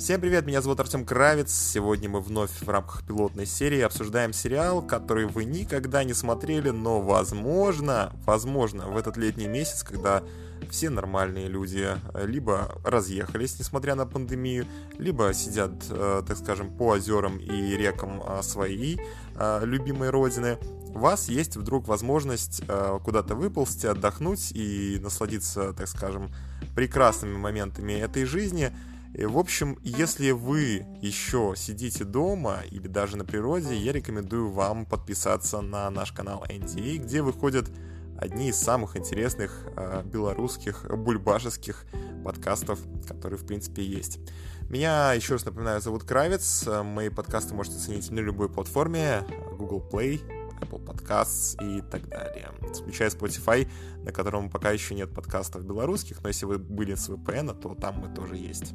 Всем привет, меня зовут Артем Кравец. Сегодня мы вновь в рамках пилотной серии обсуждаем сериал, который вы никогда не смотрели, но возможно, возможно, в этот летний месяц, когда все нормальные люди либо разъехались, несмотря на пандемию, либо сидят, э, так скажем, по озерам и рекам э, своей э, любимой родины, у вас есть вдруг возможность куда-то выползти, отдохнуть и насладиться, так скажем, прекрасными моментами этой жизни – в общем, если вы еще сидите дома или даже на природе, я рекомендую вам подписаться на наш канал NDA, где выходят одни из самых интересных э, белорусских бульбашеских подкастов, которые, в принципе, есть. Меня, еще раз напоминаю, зовут Кравец. Мои подкасты можете оценить на любой платформе. Google Play, Apple Podcasts и так далее. Включая Spotify, на котором пока еще нет подкастов белорусских, но если вы были с VPN, то там мы тоже есть.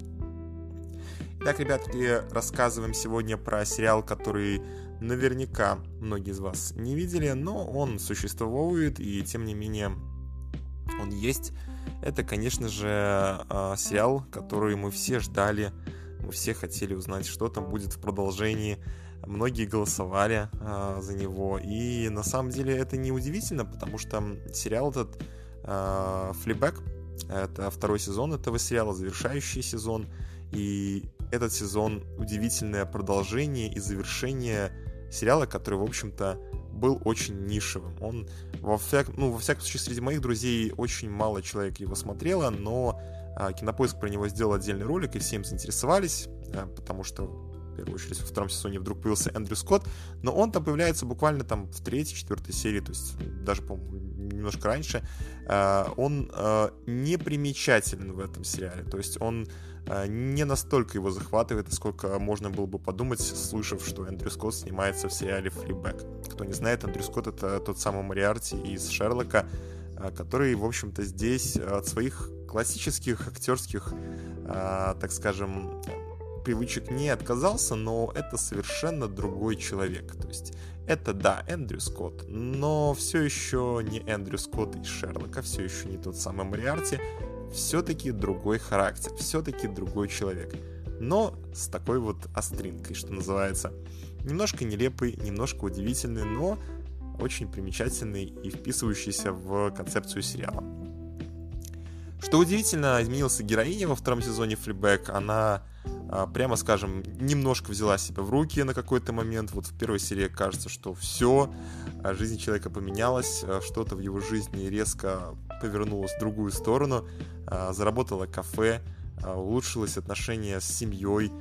Итак, ребятки, рассказываем сегодня про сериал, который наверняка многие из вас не видели, но он существует, и тем не менее он есть. Это, конечно же, а, сериал, который мы все ждали, мы все хотели узнать, что там будет в продолжении. Многие голосовали а, за него, и на самом деле это не удивительно, потому что сериал этот «Флибэк», это второй сезон этого сериала, завершающий сезон, и этот сезон удивительное продолжение и завершение сериала, который, в общем-то, был очень нишевым. Он, во, всяк, ну, во всяком случае, среди моих друзей очень мало человек его смотрело, но а, Кинопоиск про него сделал отдельный ролик, и всем заинтересовались, а, потому что в первую очередь во втором сезоне вдруг появился Эндрю Скотт, но он там появляется буквально там в третьей, четвертой серии, то есть даже, по-моему, немножко раньше. А, он а, не примечателен в этом сериале, то есть он а, не настолько его захватывает, насколько можно было бы подумать, слышав, что Эндрю Скотт снимается в сериале «Флибэк». Кто не знает, Эндрю Скотт — это тот самый Мариарти из «Шерлока», который, в общем-то, здесь от своих классических актерских, так скажем, привычек не отказался, но это совершенно другой человек. То есть это, да, Эндрю Скотт, но все еще не Эндрю Скотт из Шерлока, все еще не тот самый Мариарти, все-таки другой характер, все-таки другой человек. Но с такой вот остринкой, что называется. Немножко нелепый, немножко удивительный, но очень примечательный и вписывающийся в концепцию сериала. Что удивительно, изменился героиня во втором сезоне Флибэк. Она, прямо скажем, немножко взяла себя в руки на какой-то момент. Вот в первой серии кажется, что все, а, жизнь человека поменялась, а, что-то в его жизни резко повернулось в другую сторону. А, заработало кафе, а, улучшилось отношение с семьей.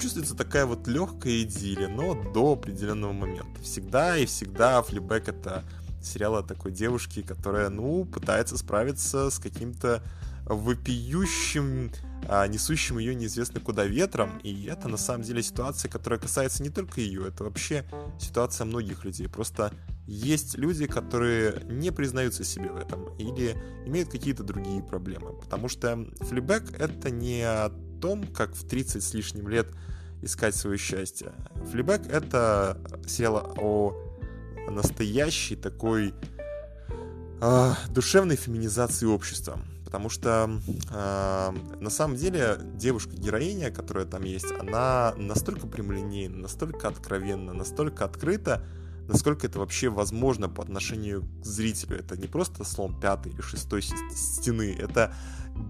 Чувствуется такая вот легкая идиллия, но до определенного момента. Всегда и всегда флибэк это сериал о такой девушке, которая, ну, пытается справиться с каким-то вопиющим, а, несущим ее неизвестно куда ветром. И это на самом деле ситуация, которая касается не только ее, это вообще ситуация многих людей. Просто есть люди, которые не признаются себе в этом или имеют какие-то другие проблемы. Потому что флибэк это не о том, как в 30 с лишним лет искать свое счастье. Флибэк это сериал о настоящей такой э, душевной феминизации общества. Потому что э, на самом деле девушка-героиня, которая там есть, она настолько прямолинейна, настолько откровенна, настолько открыта, насколько это вообще возможно по отношению к зрителю. Это не просто слом пятой или шестой стены, это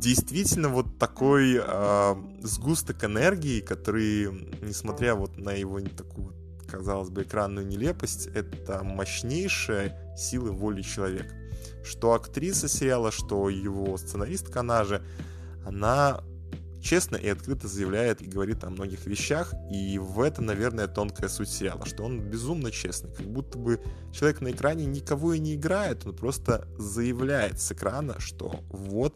действительно вот такой э, сгусток энергии, который, несмотря вот на его такую, казалось бы, экранную нелепость, это мощнейшая сила воли человека. Что актриса сериала, что его сценаристка, она же, она честно и открыто заявляет и говорит о многих вещах, и в этом, наверное, тонкая суть сериала, что он безумно честный, как будто бы человек на экране никого и не играет, он просто заявляет с экрана, что вот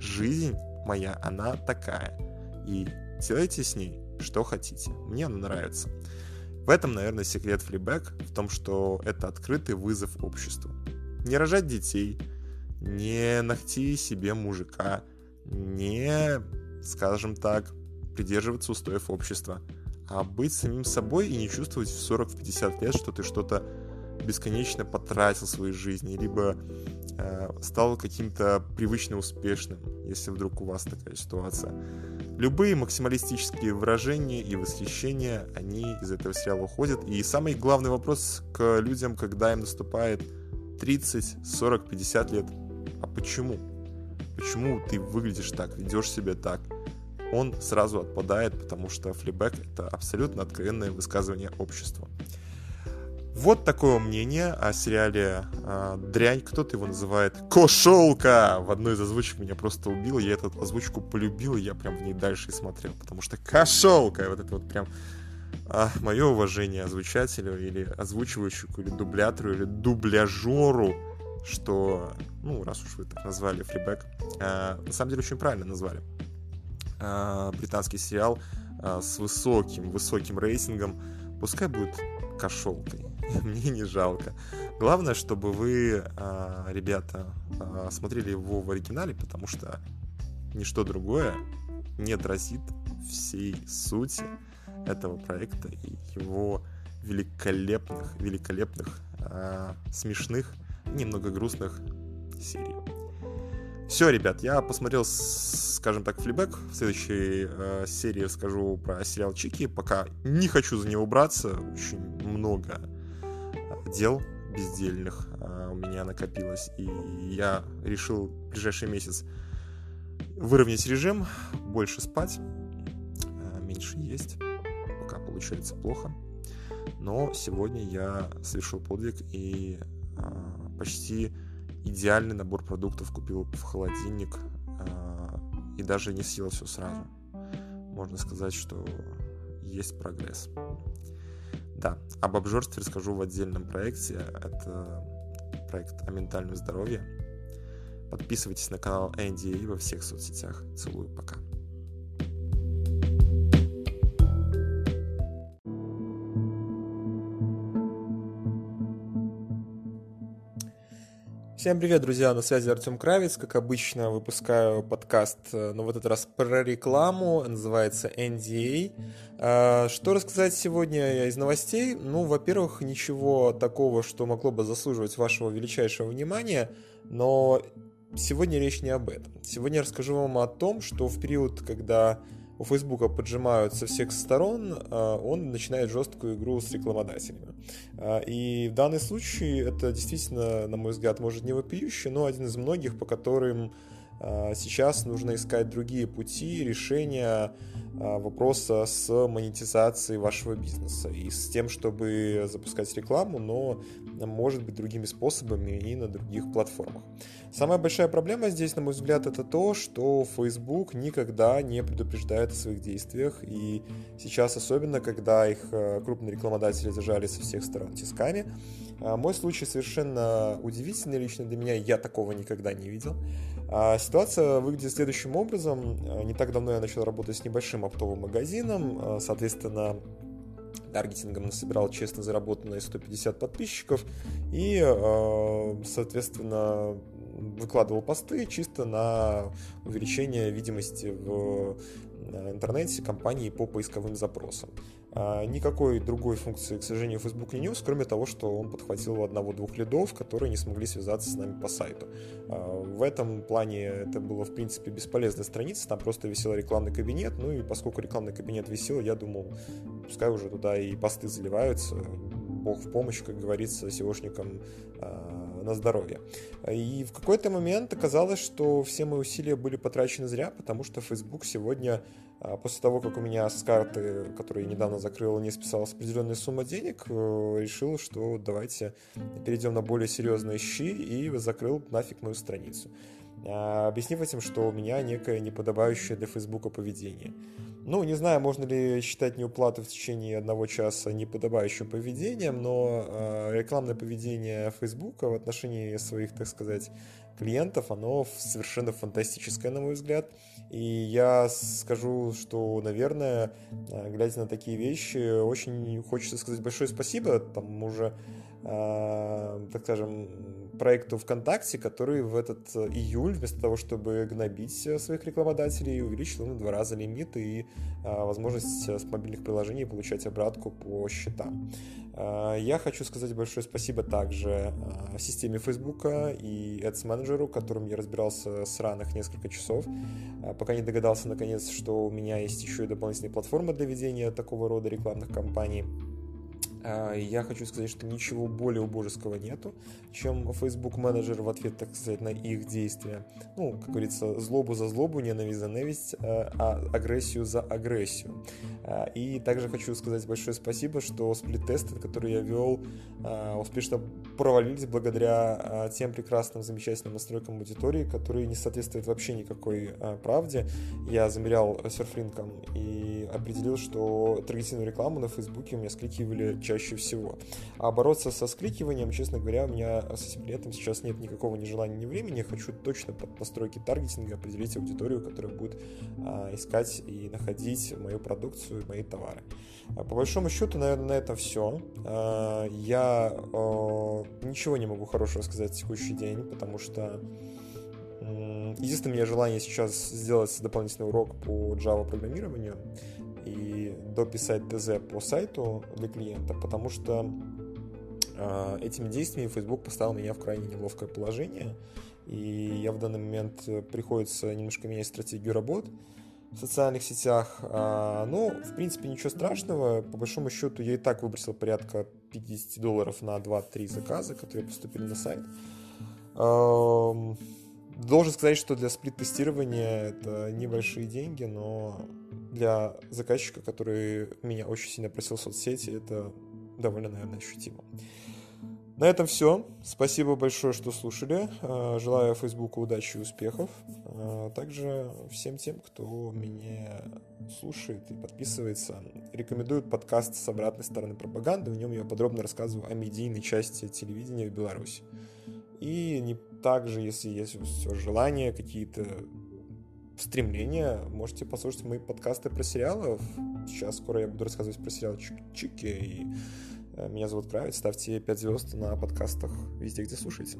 жизнь моя, она такая, и делайте с ней что хотите, мне она нравится. В этом, наверное, секрет флибэк, в том, что это открытый вызов обществу. Не рожать детей, не ногти себе мужика, не скажем так, придерживаться устоев общества, а быть самим собой и не чувствовать в 40-50 лет, что ты что-то бесконечно потратил в своей жизни, либо э, стал каким-то привычно успешным, если вдруг у вас такая ситуация. Любые максималистические выражения и восхищения, они из этого сериала уходят. И самый главный вопрос к людям, когда им наступает 30, 40, 50 лет. А почему? Почему ты выглядишь так, ведешь себя так? Он сразу отпадает, потому что флибэк — это абсолютно откровенное высказывание общества. Вот такое мнение о сериале э, «Дрянь». Кто-то его называет «Кошелка». В одной из озвучек меня просто убило. Я эту озвучку полюбил, и я прям в ней дальше и смотрел. Потому что «Кошелка» — вот это вот прям а, мое уважение озвучателю или озвучивающему, или дублятору, или дубляжеру, что, ну, раз уж вы так назвали флибэк, а, на самом деле очень правильно назвали. А, британский сериал а, с высоким, высоким рейтингом, пускай будет кошелкой, мне не жалко. Главное, чтобы вы, а, ребята, а, смотрели его в оригинале, потому что ничто другое не отразит всей сути этого проекта и его великолепных, великолепных, э, смешных, немного грустных серий. Все, ребят, я посмотрел, скажем так, флибэк. В следующей э, серии расскажу про сериал Чики. Пока не хочу за него браться. Очень много дел бездельных э, у меня накопилось. И я решил в ближайший месяц выровнять режим, больше спать, э, меньше есть получается плохо. Но сегодня я совершил подвиг и э, почти идеальный набор продуктов купил в холодильник э, и даже не съел все сразу. Можно сказать, что есть прогресс. Да, об обжорстве расскажу в отдельном проекте. Это проект о ментальном здоровье. Подписывайтесь на канал Энди во всех соцсетях. Целую, пока. Всем привет, друзья, на связи Артем Кравец. Как обычно, выпускаю подкаст, э, но в этот раз про рекламу, называется NDA. А, что рассказать сегодня из новостей? Ну, во-первых, ничего такого, что могло бы заслуживать вашего величайшего внимания, но сегодня речь не об этом. Сегодня я расскажу вам о том, что в период, когда у Фейсбука поджимают со всех сторон, а, он начинает жесткую игру с рекламодателями. А, и в данном случае это действительно, на мой взгляд, может не вопиющий, но один из многих, по которым а, сейчас нужно искать другие пути решения вопроса с монетизацией вашего бизнеса и с тем, чтобы запускать рекламу, но может быть другими способами и на других платформах. Самая большая проблема здесь, на мой взгляд, это то, что Facebook никогда не предупреждает о своих действиях, и сейчас особенно, когда их э, крупные рекламодатели зажали со всех сторон тисками. А, мой случай совершенно удивительный лично для меня, я такого никогда не видел. А, ситуация выглядит следующим образом. А, не так давно я начал работать с небольшим оптовым магазином, соответственно, таргетингом насобирал честно заработанные 150 подписчиков и, соответственно, выкладывал посты чисто на увеличение видимости в э, интернете компании по поисковым запросам. А, никакой другой функции, к сожалению, Facebook не нес, кроме того, что он подхватил одного-двух лидов, которые не смогли связаться с нами по сайту. А, в этом плане это было, в принципе, бесполезная страница, там просто висел рекламный кабинет, ну и поскольку рекламный кабинет висел, я думал, пускай уже туда и посты заливаются, бог в помощь, как говорится, SEOшникам э, на здоровье. И в какой-то момент оказалось, что все мои усилия были потрачены зря, потому что Facebook сегодня, после того, как у меня с карты, которую я недавно закрыл, не списалась определенная сумма денег, э, решил, что давайте перейдем на более серьезные щи и закрыл нафиг мою страницу объяснив этим, что у меня некое неподобающее для Фейсбука поведение. Ну, не знаю, можно ли считать неуплату в течение одного часа неподобающим поведением, но э, рекламное поведение Фейсбука в отношении своих, так сказать, клиентов, оно совершенно фантастическое, на мой взгляд. И я скажу, что, наверное, глядя на такие вещи, очень хочется сказать большое спасибо тому же так скажем, проекту ВКонтакте, который в этот июль, вместо того, чтобы гнобить своих рекламодателей, увеличил на два раза лимит и возможность с мобильных приложений получать обратку по счетам. Я хочу сказать большое спасибо также системе Facebook и Ads Manager, которым я разбирался с ранних несколько часов, пока не догадался наконец, что у меня есть еще и дополнительная платформа для ведения такого рода рекламных кампаний. А, я хочу сказать, что ничего более убожеского нету, чем Facebook менеджер в ответ, так сказать, на их действия. Ну, как говорится, злобу за злобу, ненависть за ненависть, а, а агрессию за агрессию. А, и также хочу сказать большое спасибо, что сплит-тесты, которые я вел, успешно провалились благодаря тем прекрасным, замечательным настройкам аудитории, которые не соответствуют вообще никакой правде. Я замерял серфлинком и определил, что таргетированную рекламу на Фейсбуке у меня скликивали чаще всего. А бороться со скрикиванием, честно говоря, у меня с этим летом сейчас нет никакого ни желания, ни времени. Я хочу точно под настройки таргетинга определить аудиторию, которая будет а, искать и находить мою продукцию, мои товары. А, по большому счету, наверное, на этом все. А, я а, ничего не могу хорошего сказать в текущий день, потому что Единственное, у меня желание сейчас сделать дополнительный урок по Java программированию и дописать ТЗ по сайту для клиента, потому что э, этими действиями Facebook поставил меня в крайне неловкое положение, и я в данный момент э, приходится немножко менять стратегию работ в социальных сетях. А, но, в принципе, ничего страшного. По большому счету, я и так выбросил порядка 50 долларов на 2-3 заказа, которые поступили на сайт. Должен сказать, что для сплит-тестирования это небольшие деньги, но для заказчика, который меня очень сильно просил в соцсети, это довольно, наверное, ощутимо. На этом все. Спасибо большое, что слушали. Э, желаю Фейсбуку удачи и успехов. Э, также всем тем, кто меня слушает и подписывается, рекомендуют подкаст с обратной стороны пропаганды. В нем я подробно рассказываю о медийной части телевидения в Беларуси. И не также, если есть все желание, какие-то стремления, можете послушать мои подкасты про сериалы. Сейчас скоро я буду рассказывать про сериал Чики. И э, меня зовут Кравец. Ставьте 5 звезд на подкастах везде, где слушаете.